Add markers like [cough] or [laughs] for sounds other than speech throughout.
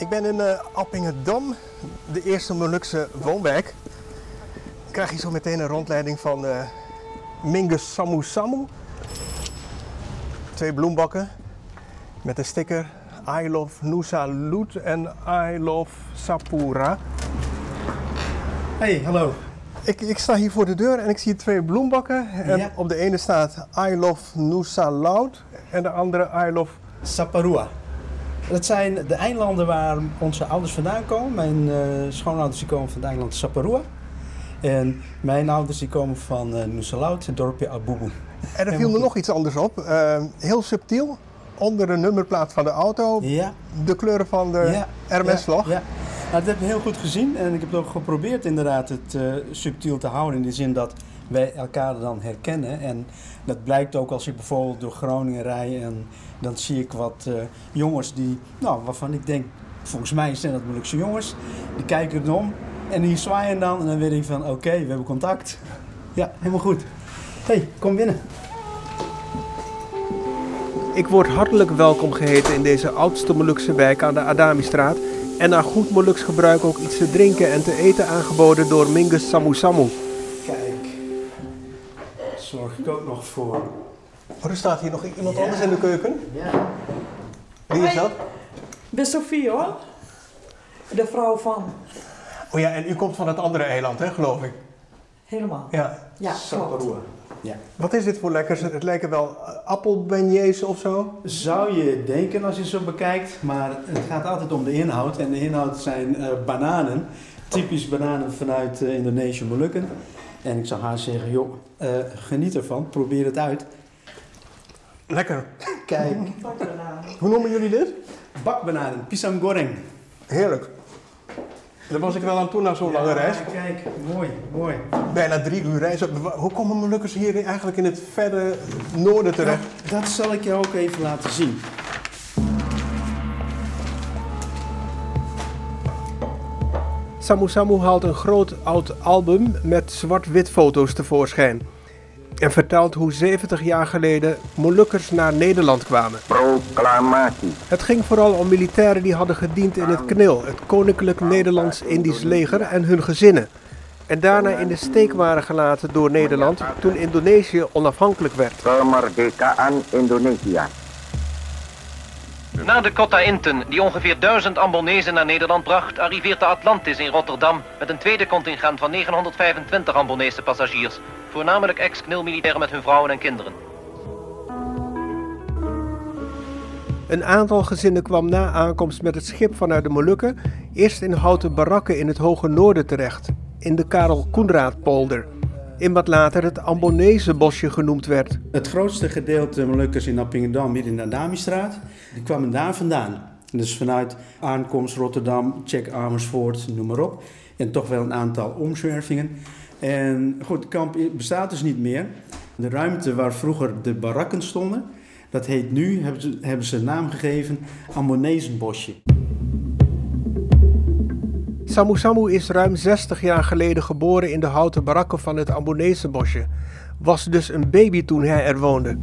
Ik ben in uh, Appingedam, de eerste Molukse woonwijk. Ik krijg hier zo meteen een rondleiding van uh, Mingus Samu Samu. Twee bloembakken met een sticker I love Nusa Lut en I love Sapura. Hey, hallo. Ik, ik, sta hier voor de deur en ik zie twee bloembakken. En Ja. op de ene staat I love Nusa Loud en de andere I love... Saparua. Dat zijn de eilanden waar onze ouders vandaan komen. Mijn eh, schoonouders die komen van het eiland Saparua. En mijn ouders die komen van uh, Nusalau, het dorpje Abubu. En er viel me nog iets anders op. Eh, heel subtiel, onder de nummerplaat van de auto, Ja, de kleuren van de ja. RMS-vlag. Ja, ja. Nou, dat heb ik heel goed gezien en ik heb het ook geprobeerd inderdaad het eh, subtiel te houden. In de zin dat wij elkaar dan herkennen. En dat blijkt ook als ik bijvoorbeeld door Groningen rij en dan zie ik wat eh, jongens die, nou waarvan ik denk, volgens mij zijn dat Molukse jongens. Die kijken erom en die zwaaien dan en dan weet ik van oké, we hebben contact. Ja, helemaal goed. hey, kom binnen. Ik word hartelijk welkom geheten in deze oudste Molukse wijk aan de Adamistraat. En naar goed Moluks gebruik ook iets te drinken en te eten aangeboden door Mingus Samu Samu. Zorg ik ook nog voor. Oh, er staat hier nog iemand Ja. anders in de keuken. Ja. Wie is dat? Ik ben Sofie hoor. De vrouw van. Oh ja, en u komt van het andere eiland, hè, geloof ik. Helemaal. Ja. Ja, klopt. Saparua. Ja. Wat is dit voor lekkers? Het lijken wel eh, appelbeignets of zo. Zou je denken als je zo bekijkt, maar het gaat altijd om de inhoud. En de inhoud zijn eh, bananen. Typisch bananen vanuit eh, Indonesië, Molukken. En ik zou haar zeggen, joh, eh, geniet ervan, probeer het uit. Lekker. Kijk, Hoe noemen jullie dit? bakbananen, pisang goreng. Heerlijk. Daar was ik wel aan toe na zo'n lange Ja, reis. Kijk, mooi, mooi. Bijna drie uur reizen. Hoe komen Molukkers hier eigenlijk in het verre noorden terecht? Dat zal ik je ook even laten zien. Samu Samu haalt een groot oud album met zwart-wit foto's tevoorschijn. En vertelt hoe 70 jaar geleden Molukkers naar Nederland kwamen. Proclamatie. Het ging vooral om militairen die hadden gediend in het KNIL, het Koninklijk Nederlands-Indisch leger en hun gezinnen. En daarna in de steek waren gelaten door Nederland toen Indonesië onafhankelijk werd. Kemerdekaan Indonesia. Na de Cotta Inten, die ongeveer 1000 Ambonezen naar Nederland bracht, arriveert de Atlantis in Rotterdam met een tweede contingent van 925 Ambonese passagiers, voornamelijk ex-knilmilitairen met hun vrouwen en kinderen. Een aantal gezinnen kwam na aankomst met het schip vanuit de Molukken eerst in houten barakken in het hoge noorden terecht, in de Karel Koenraadpolder, in wat later het Ambonese bosje genoemd werd. Het grootste gedeelte Molukkers in Appingedam, hier in de Adamistraat, die kwamen daar vandaan. Dus vanuit aankomst Rotterdam, Check Amersfoort, noem maar op. En toch wel een aantal omzwervingen. En goed, het kamp bestaat dus niet meer. De ruimte waar vroeger de barakken stonden, dat heet nu, hebben ze, hebben ze een naam gegeven, Ambonezenbosje. Samu Samu is ruim 60 jaar geleden geboren in de houten barakken van het Ambonese bosje. Was dus een baby toen hij er woonde.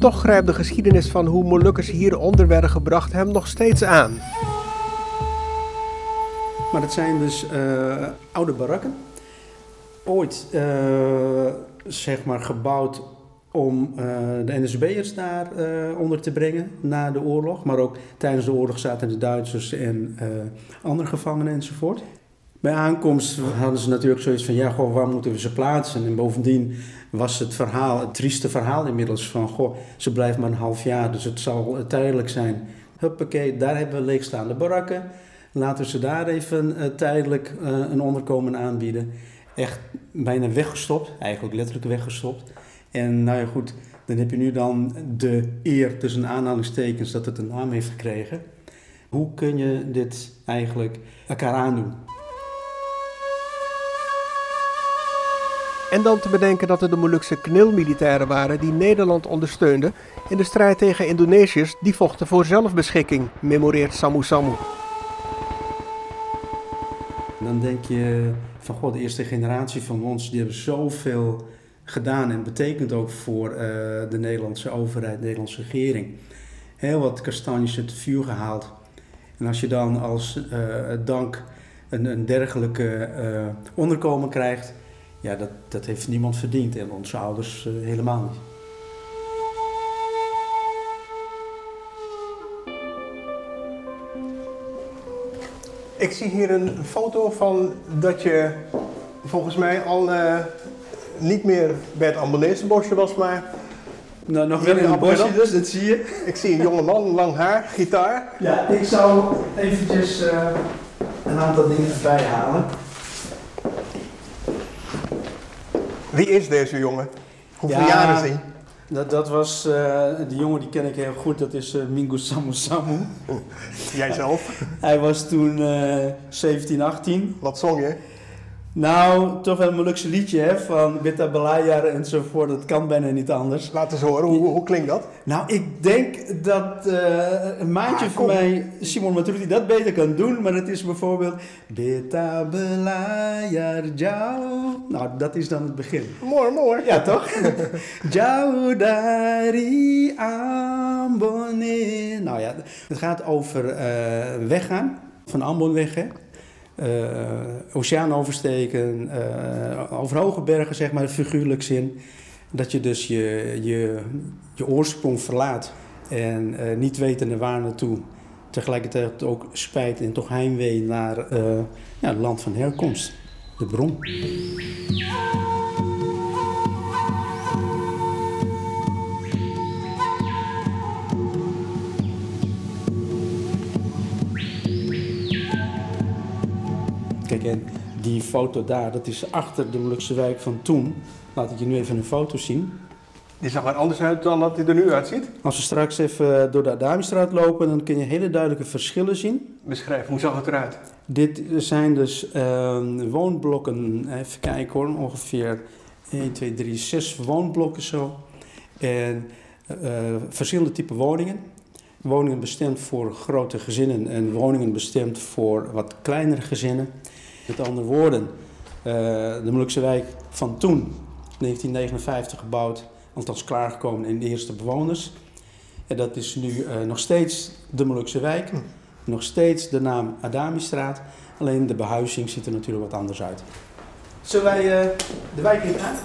Toch grijpt de geschiedenis van hoe Molukkers hieronder werden gebracht hem nog steeds aan. Maar het zijn dus eh, oude barakken. Ooit eh, zeg maar gebouwd om eh, de NSB'ers daar eh, onder te brengen na de oorlog. Maar ook tijdens de oorlog zaten de Duitsers en eh, andere gevangenen enzovoort. Bij aankomst hadden ze natuurlijk zoiets van, ja, goh, waar moeten we ze plaatsen? En bovendien was het verhaal, het trieste verhaal inmiddels van, goh, ze blijven maar een half jaar, dus het zal tijdelijk zijn. Huppakee, daar hebben we leegstaande barakken. Laten we ze daar even tijdelijk een onderkomen aanbieden. Echt bijna weggestopt, eigenlijk letterlijk weggestopt. En nou ja, goed, dan heb je nu dan de eer tussen aanhalingstekens dat het een naam heeft gekregen. Hoe kun je dit eigenlijk elkaar aandoen? En dan te bedenken dat het de Molukse knilmilitairen waren die Nederland ondersteunden in de strijd tegen Indonesiërs die vochten voor zelfbeschikking, memoreert Samu Samu. Dan denk je van god, de eerste generatie van ons die hebben zoveel gedaan en betekent ook voor uh, de Nederlandse overheid, de Nederlandse regering. Heel wat kastanjes uit het vuur gehaald. En als je dan als uh, dank een, een dergelijke uh, onderkomen krijgt, ja, dat, dat heeft niemand verdiend en onze ouders helemaal niet. Ik zie hier een foto van dat je volgens mij al niet meer bij het Ambonese bosje was, maar... Nou, nog wel in het bosje dus, dat zie je. Ik zie een jonge man, lang haar, gitaar. Ja, ik zou eventjes uh, een aantal dingen erbij halen. Wie is deze jongen? Hoeveel ja, jaren is hij? Dat, dat was, uh, die jongen die ken ik heel goed, dat is uh, Mingo Samu Samu. Jijzelf? Hij was toen uh, 17, 18. Wat zong je? Nou, toch wel een Molukse liedje hè, van Belayar enzovoort. Dat kan bijna niet anders. Laat eens horen, hoe, hoe klinkt dat? Nou, ik denk dat uh, een maandje ah, van mij, Simon Matruti, dat beter kan doen. Maar het is bijvoorbeeld Belayar Jou. Nou, dat is dan het begin. Mooi, mooi. Ja, toch? [laughs] Jou dari Ambon. Nou ja, het gaat over uh, weggaan van Ambon weg, hè oceaan oversteken, uh, over hoge bergen, zeg maar, figuurlijk zin. Dat je dus je, je, je oorsprong verlaat en uh, niet wetende waar naartoe. Tegelijkertijd ook spijt en toch heimwee naar ja, het land van herkomst, de bron. En die foto daar, dat is achter de Molukse wijk van toen. Laat ik je nu even een foto zien. Die zag er anders uit dan dat hij er nu uitziet? Als we straks even door de Adamistraat lopen, dan kun je hele duidelijke verschillen zien. Beschrijf, hoe zag het eruit? Dit zijn dus uh, woonblokken, even kijken hoor, ongeveer 1, 2, 3, 6 woonblokken zo. En uh, verschillende typen woningen. Woningen bestemd voor grote gezinnen en woningen bestemd voor wat kleinere gezinnen. Met andere woorden, uh, de Molukse wijk van toen, 1959 gebouwd, althans klaargekomen in de eerste bewoners. En dat is nu uh, nog steeds de Molukse wijk, nog steeds de naam Adamistraat. Alleen de behuizing ziet er natuurlijk wat anders uit. Zullen wij uh, de wijk in gaan?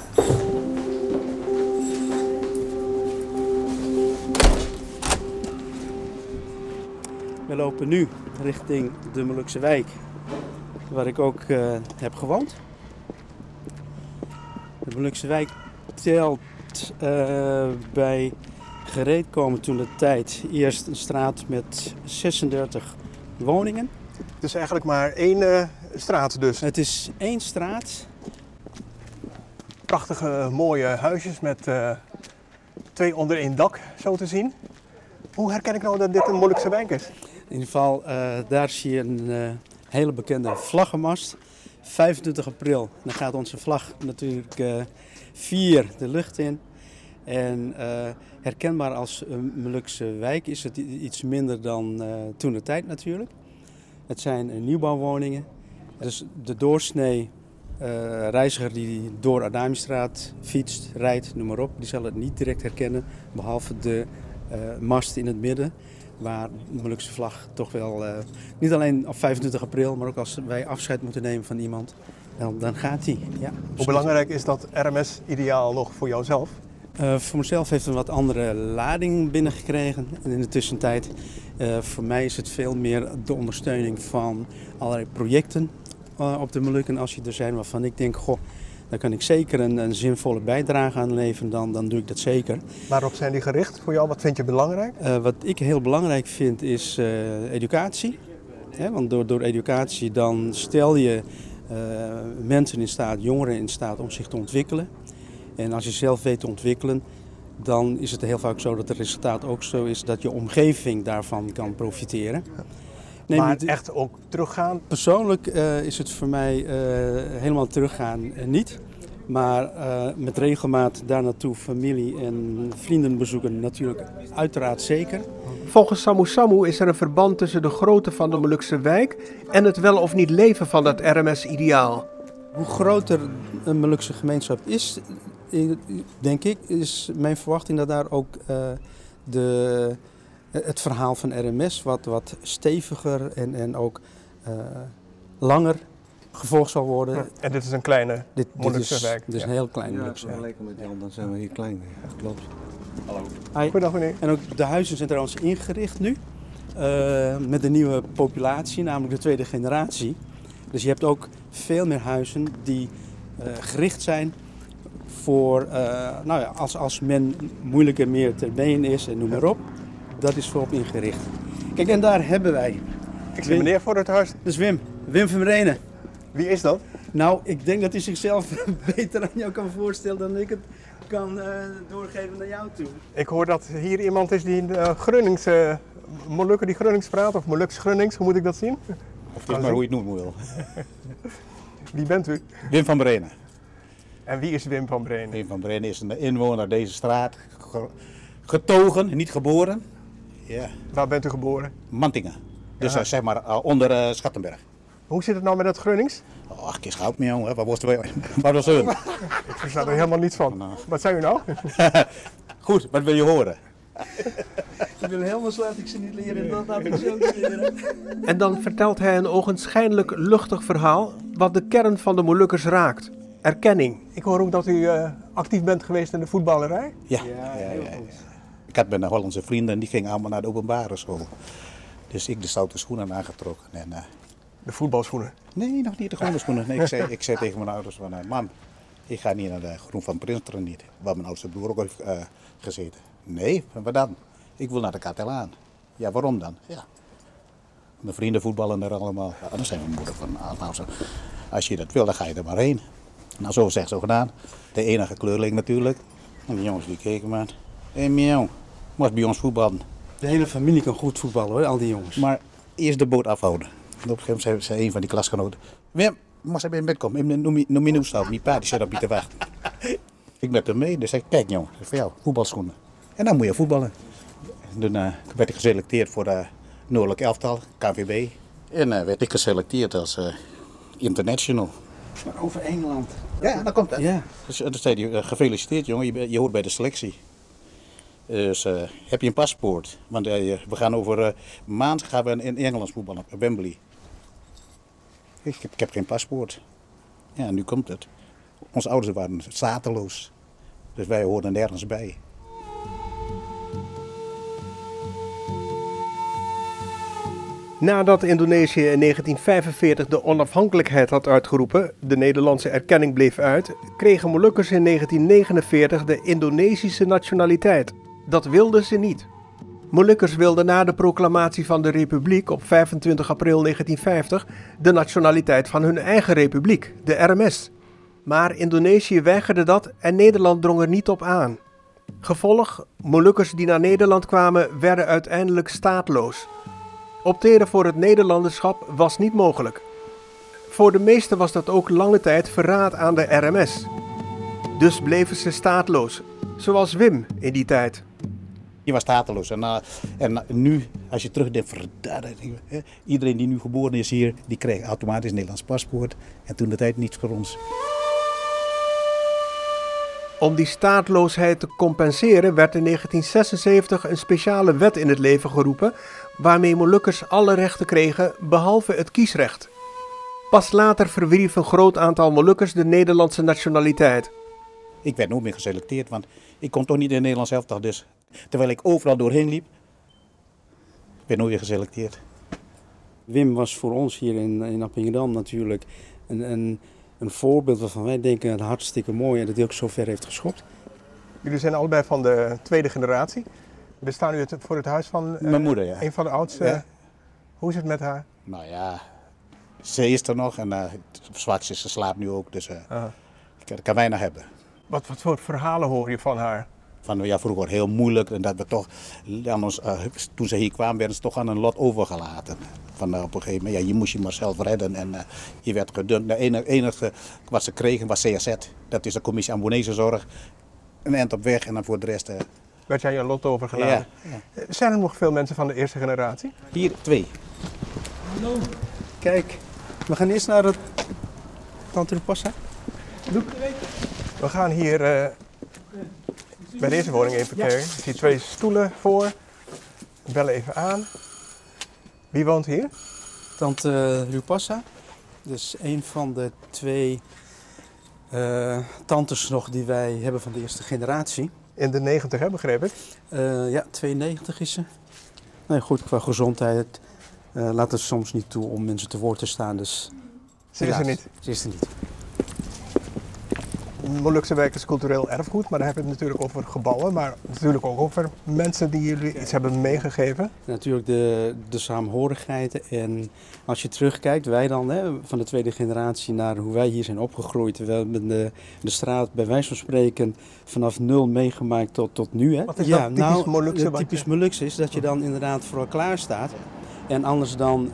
We lopen nu richting de Molukse wijk waar ik ook uh, heb gewoond. De Molukse wijk telt uh, bij gereed komen toen de tijd eerst een straat met 36 woningen. Het is eigenlijk maar één uh, straat dus? Het is één straat. Prachtige mooie huisjes met twee onder één dak zo te zien. Hoe herken ik nou dat dit een Molukse wijk is? In ieder geval, daar zie je een hele bekende vlaggenmast. 25 april, dan gaat onze vlag natuurlijk uh, vier de lucht in. En uh, herkenbaar als een Molukse wijk is het iets minder dan uh, toen de tijd natuurlijk. Het zijn nieuwbouwwoningen. Dus de doorsnee reiziger die door Adamistraat fietst, rijdt, noem maar op, die zal het niet direct herkennen. Behalve de mast in het midden waar de Molukse vlag toch wel, uh, niet alleen op 25 april, maar ook als wij afscheid moeten nemen van iemand, dan, dan gaat die. Ja, Hoe belangrijk is dat RMS-ideaal nog voor jouzelf? Uh, voor mezelf heeft het een wat andere lading binnengekregen in de tussentijd. Uh, voor mij is het veel meer de ondersteuning van allerlei projecten op de Molukken als je er zijn waarvan ik denk, goh, daar kan ik zeker een, een, zinvolle bijdrage aan leveren, dan, dan doe ik dat zeker. Waarop zijn die gericht voor jou? Wat vind je belangrijk? Uh, wat ik heel belangrijk vind is uh, educatie. want door, door educatie dan stel je uh, mensen in staat, jongeren in staat om zich te ontwikkelen. En als je zelf weet te ontwikkelen, dan is het heel vaak zo dat het resultaat ook zo is dat je omgeving daarvan kan profiteren. Neem maar het- echt ook teruggaan. Persoonlijk eh, is het voor mij eh, helemaal teruggaan eh, niet. Maar eh, met regelmaat daar naartoe familie en vrienden bezoeken natuurlijk uiteraard zeker. Volgens Samu Samu is er een verband tussen de grootte van de Molukse wijk en het wel of niet leven van dat RMS-ideaal. Hoe groter een Molukse gemeenschap is, denk ik, is mijn verwachting dat daar ook eh, de, het verhaal van RMS wat, wat steviger en, en ook eh, langer gevolgd zal worden. En dit is een kleine. Dit, dit is, wijk, dit is ja. een heel klein Ja, Molukse wijk. vergeleken met Jan, dan zijn we hier klein. Ja, klopt. Hi. Goedendag meneer. En ook de huizen zijn trouwens ingericht nu. eh, met de nieuwe populatie, namelijk de tweede generatie. Dus je hebt ook veel meer huizen die eh, gericht zijn voor, eh, nou ja, als, als men moeilijker meer ter been is en noem maar op. Dat is voorop ingericht. Kijk, en daar hebben wij. Ik zie meneer voor het huis. Dus Wim, Wim van Renen. Wie is dat? Nou, ik denk dat hij zichzelf [laughs] beter aan jou kan voorstellen dan ik het kan eh, doorgeven naar jou toe. Ik hoor dat hier iemand is die uh, Grunnings, uh, Molukken die Grunnings praat, of Moluks Grunnings, hoe moet ik dat zien? Of het is maar hoe je het noemen wil. Wie bent u? Wim van Brenen. En wie is Wim van Brenen? Wim van Brenen is een inwoner deze straat. Ge- Getogen, niet geboren. Ja, Waar bent u geboren? Mantingen. Dus Ja. eh, zeg maar eh, onder eh, Schattenberg. Hoe zit het nou met dat Grunnings? Ach, kies goud me jongen. Wat was er Wat was? [laughs] Ik versta er helemaal niets van. Nou. Wat zei u nou? [laughs] Goed, wat wil je horen? [laughs] Ik wil helemaal laat ik ze niet leren, dat laat ik ze ook niet leren. En dan vertelt hij een ogenschijnlijk luchtig verhaal wat de kern van de Molukkers raakt. Erkenning. Ik hoor ook dat u eh, actief bent geweest in de voetballerij. Ja, ja, ja, ja. Ik had mijn Hollandse vrienden en die gingen allemaal naar de openbare school. Dus ik de stoute schoenen aangetrokken. En, eh, De voetbalschoenen. nee, nog niet de gewone schoenen. Nee, ik, zei, [laughs] ik zei tegen mijn ouders van, mam, ik ga niet naar de Groen van Prinsteren niet. Waar mijn oudste broer ook heeft eh, gezeten. Nee, wat dan? Ik wil naar de Katelaan. Ja, waarom dan? Ja. Mijn vrienden voetballen er allemaal. Ja, dan zei mijn moeder van, ah, nou, als je dat wil, dan ga je er maar heen. Nou, zo zegt zo gedaan. De enige kleurling natuurlijk. En die jongens die keken maar. Hé, hey, moest bij ons voetballen. De hele familie kan goed voetballen hoor, al die jongens. Maar eerst de boot afhouden. En op een gegeven moment zei, een van die klasgenoten: Wim, moest hij bij in bed komen? Noem me- Noem me nu staan. Die pa die zit op je te wachten. [laughs] ik met hem mee. Dus zei: Kijk, jongen, dat is voor jou, voetbalschoenen. En dan moet je voetballen. En toen eh, werd ik geselecteerd voor de Noordelijk Elftal, KVB. En eh, werd ik geselecteerd als eh, international. Maar over Engeland. Ja, dan komt het. Ja. Dus eh, dan zei hij, eh, gefeliciteerd jongen, je, je hoort bij de selectie. Dus eh, heb je een paspoort? Want eh, we gaan over eh, een maand gaan we in Engeland voetballen, op Wembley. Ik heb, ik heb geen paspoort. Ja, nu komt het. Onze ouders waren stateloos. Dus wij hoorden nergens bij. Nadat Indonesië in 1945 de onafhankelijkheid had uitgeroepen, de Nederlandse erkenning bleef uit, kregen Molukkers in 1949 de Indonesische nationaliteit. Dat wilden ze niet. Molukkers wilden na de proclamatie van de republiek op 25 april 1950 de nationaliteit van hun eigen republiek, de RMS. Maar Indonesië weigerde dat en Nederland drong er niet op aan. Gevolg, Molukkers die naar Nederland kwamen werden uiteindelijk staatloos. Opteren voor het Nederlanderschap was niet mogelijk. Voor de meesten was dat ook lange tijd verraad aan de RMS. Dus bleven ze staatloos, zoals Wim in die tijd. Je was stateloos. En, eh, en nu, als je terugdenkt, iedereen die nu geboren is hier, die kreeg automatisch een Nederlands paspoort. En toen de tijd niets voor ons. Om die staatloosheid te compenseren werd in 1976 een speciale wet in het leven geroepen, waarmee Molukkers alle rechten kregen behalve het kiesrecht. Pas later verwierf een groot aantal Molukkers de Nederlandse nationaliteit. Ik werd nooit meer geselecteerd, want ik kon toch niet in het Nederlands elftal. Dus terwijl ik overal doorheen liep, werd nooit weer geselecteerd. Wim was voor ons hier in, in Appingedam natuurlijk een, een, een voorbeeld waarvan wij denken het hartstikke mooi en dat hij ook zo ver heeft geschopt. Jullie zijn allebei van de tweede generatie. We staan nu het- voor het huis van eh, Mijn moeder, ja. een van de oudste. Ja. Hoe is het met haar? Nou ja, ze is er nog en uh, zwart is, ze slaapt nu ook, dus eh ik kan, kan weinig hebben. Wat, wat voor verhalen hoor je van haar? Van ja, vroeger heel moeilijk en dat we toch, aan ons, uh, toen ze hier kwamen, werden ze toch aan een lot overgelaten. Van, uh, op een gegeven moment, ja, je moest je maar zelf redden en uh, je werd gedund. De enige, enige wat ze kregen was CSZ, dat is de commissie Ambonese Zorg. Een eind op weg en dan voor de rest. werd jij een lot overgelaten? Ja, ja. Zijn er nog veel mensen van de eerste generatie? Hier twee. Hallo. Kijk, we gaan eerst naar het Tante Passa. We gaan hier uh, bij deze woning even kijken. Ik zie twee stoelen voor. Bellen even aan. Wie woont hier? Tante Rupassa. Dus een van de twee uh, tantes nog die wij hebben van de eerste generatie. In de 90 hè, begreep ik? Uh, ja, 92 is ze. Nee, goed, qua gezondheid uh, laat het soms niet toe om mensen te woord te staan. Dus ze is er niet? Ze is er niet. Molukse wijk is cultureel erfgoed, maar daar hebben we het natuurlijk over gebouwen, maar natuurlijk ook over mensen die jullie iets hebben meegegeven. Natuurlijk de, de saamhorigheid en als je terugkijkt, wij dan hè, van de tweede generatie naar hoe wij hier zijn opgegroeid. We hebben de, de straat bij wijze van spreken vanaf nul meegemaakt tot, tot nu. Hè. Wat is ja, dat typisch nou, Molukse? Typisch Molukse is dat je dan inderdaad voor elkaar staat en anders dan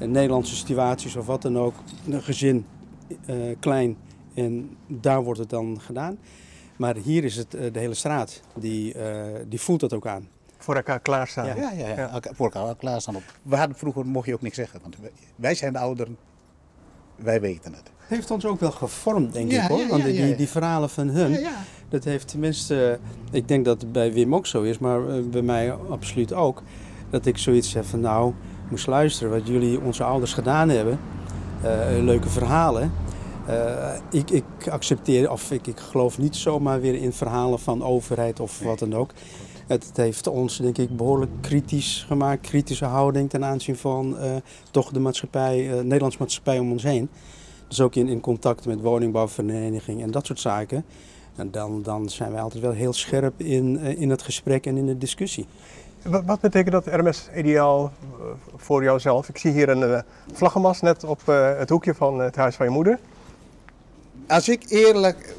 uh, Nederlandse situaties of wat dan ook, een gezin uh, klein en daar wordt het dan gedaan. Maar hier is het uh, de hele straat, die, die voelt dat ook aan. Voor elkaar klaarstaan. Ja, ja, ja, ja. voor elkaar klaarstaan. Op. We hadden vroeger mocht je ook niks zeggen, want wij zijn de ouderen, wij weten het. Heeft ons ook wel gevormd, denk ik hoor. Want die, die verhalen van hun, dat heeft tenminste, ik denk dat het bij Wim ook zo is, maar bij mij absoluut ook dat ik zoiets heb van nou, moest luisteren wat jullie onze ouders gedaan hebben. Uh, leuke verhalen. Uh, ik, ik, accepteer, of ik, ik geloof niet zomaar weer in verhalen van overheid of wat dan ook. Het, heeft ons, denk ik, behoorlijk kritisch gemaakt. Kritische houding ten aanzien van uh, toch de maatschappij, uh, Nederlandse maatschappij om ons heen. Dus ook in, in contact met woningbouwvereniging en dat soort zaken. En dan, dan zijn wij altijd wel heel scherp in, in het gesprek en in de discussie. Wat, wat betekent dat RMS ideaal voor jouzelf? Ik zie hier een vlaggenmast net op het hoekje van het huis van je moeder. Als ik eerlijk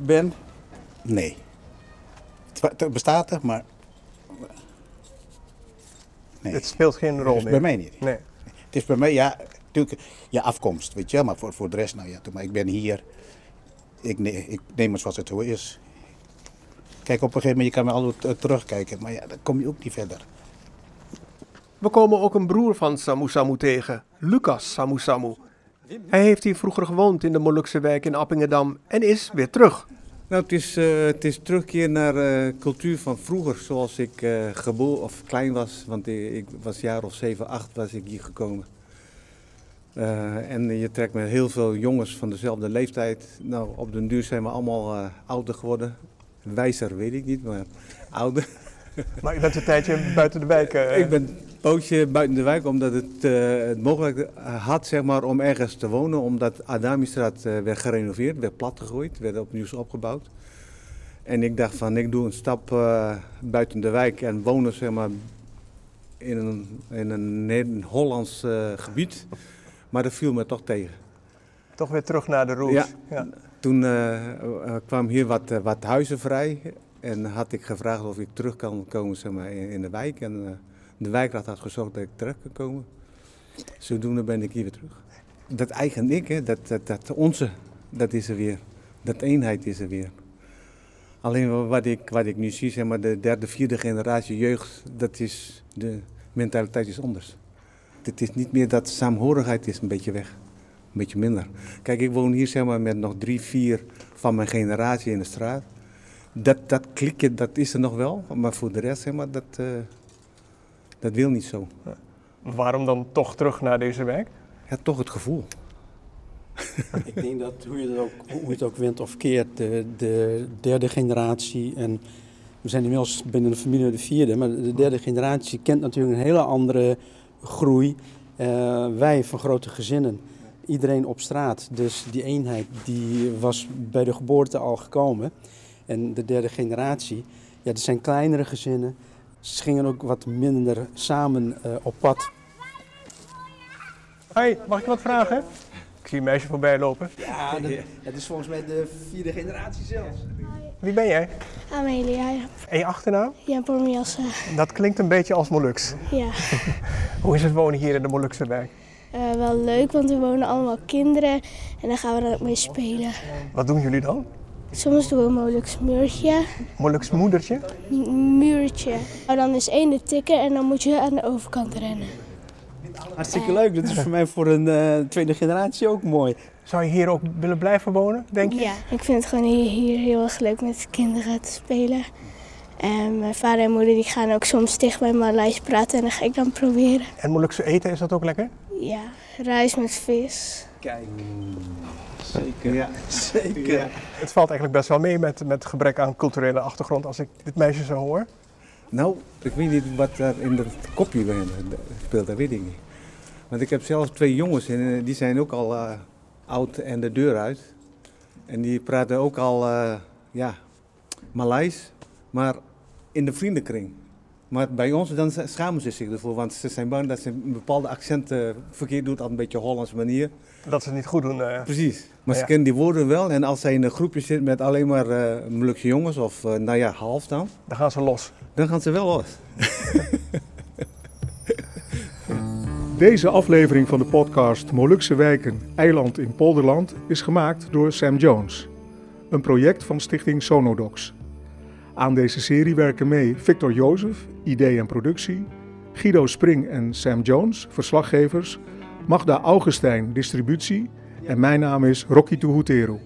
ben, nee. Het bestaat er, maar. Nee. Het speelt geen rol meer. Bij mij niet. Nee. Het is bij mij, ja, natuurlijk, ja, afkomst, weet je, maar voor, voor de rest, nou ja, maar ik ben hier. Ik, nee, ik neem het zoals het zo is. Kijk, op een gegeven moment, je kan me altijd terugkijken, maar ja, dan kom je ook niet verder. We komen ook een broer van Samu Samu tegen, Lucas Samu Samu. Hij heeft hier vroeger gewoond in de Molukse wijk in Appingedam en is weer terug. Nou, het is, uh, het is terugkeer naar uh, cultuur van vroeger, zoals ik uh, geboren of klein was. Want ik was jaar of 7, 8 was ik hier gekomen. en je trekt met heel veel jongens van dezelfde leeftijd. Nou, op den duur zijn we allemaal ouder geworden. Wijzer weet ik niet, maar ouder. Maar je bent een tijdje buiten de wijk? Uh... [laughs] Ik ben pootje buiten de wijk omdat het, uh, het mogelijk had zeg maar, om ergens te wonen. Omdat Adamistraat uh, werd gerenoveerd, werd platgegooid, werd opnieuw opgebouwd. En ik dacht van ik doe een stap buiten de wijk en wonen zeg maar, in een, in een, een Hollands gebied. Maar dat viel me toch tegen. Toch weer terug naar de roots. Ja. ja. Toen kwam hier wat, wat huizen vrij. En had ik gevraagd of ik terug kan komen zeg maar, in, de wijk. En de wijkraad had gezorgd dat ik terug kan komen. Zodoende ben ik hier weer terug. Dat eigen ik, hè, dat, dat, dat onze, dat is er weer. Dat eenheid is er weer. Alleen wat ik, wat ik nu zie, zeg maar, de derde, vierde generatie jeugd, dat is, de mentaliteit is anders. Het is niet meer dat saamhorigheid is een beetje weg. Een beetje minder. Kijk, ik woon hier zeg maar, met nog drie, vier van mijn generatie in de straat dat, dat klikken, dat is er nog wel. Maar voor de rest, zeg maar, dat, uh, dat wil niet zo. Ja. Waarom dan toch terug naar deze wijk? Ja, toch het gevoel. [laughs] Ik denk dat hoe je het ook, hoe je het ook wint of keert, de, de derde generatie en we zijn inmiddels binnen de familie de vierde, maar de derde generatie kent natuurlijk een hele andere groei. Uh, wij van grote gezinnen, iedereen op straat, dus die eenheid die was bij de geboorte al gekomen. En de derde generatie, ja, dat zijn kleinere gezinnen. Ze gingen ook wat minder samen uh, op pad. Hoi, mag ik wat vragen? Ik zie een meisje voorbij lopen. Ja, dat, dat is volgens mij de vierde generatie zelfs. Wie ben jij? Amelia, ja. En je achternaam? Ja, Bormiasse. Dat klinkt een beetje als Molux. Ja. [laughs] Hoe is het wonen hier in de Molukse wijk? Eh, wel leuk, want we wonen allemaal kinderen en daar gaan we dan ook mee spelen. Wat doen jullie dan? Soms doen we een Molux muurtje. Molux moedertje? M- muurtje. Nou, dan is één de tikken en dan moet je aan de overkant rennen. Hartstikke leuk. Dat is voor mij voor een eh, tweede generatie ook mooi. Zou je hier ook willen blijven wonen, denk je? Ja, ik vind het gewoon hier, hier heel erg leuk met kinderen te spelen. En mijn vader en moeder die gaan ook soms tegen bij Maleis praten en dan ga ik dan proberen. En Molukse eten, is dat ook lekker? Ja, rijst met vis. Kijk. Zeker. Ja, zeker. Het valt eigenlijk best wel mee met, met gebrek aan culturele achtergrond als ik dit meisje zo hoor. Nou, ik weet niet wat er in dat kopje speelt, dat weet ik niet. Want ik heb zelf twee jongens en eh, die zijn ook al eh, oud en de deur uit. En die praten ook al, eh, ja, Maleis, maar in de vriendenkring. Maar bij ons dan schamen ze zich ervoor, want ze zijn bang dat ze een bepaalde accent eh, verkeerd doet, op een beetje Hollandse manier. Dat ze het niet goed doen. eh. Precies. Maar ze kennen die woorden wel en als zij in een groepje zit met alleen maar eh Molukse jongens, of eh, nou ja, half dan, Dan gaan ze los. dan gaan ze wel los. [laughs] Deze aflevering van de podcast Molukse Wijken, Eiland in Polderland is gemaakt door Sam Jones. Een project van stichting Sonodox. Aan deze serie werken mee Victor Jozef, idee en productie, Guido Spring en Sam Jones, verslaggevers, Magda Augustijn, distributie en mijn naam is Rocky Tuhutero.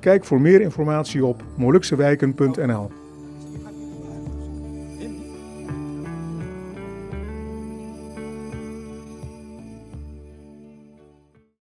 Kijk voor meer informatie op moluksewijken.nl.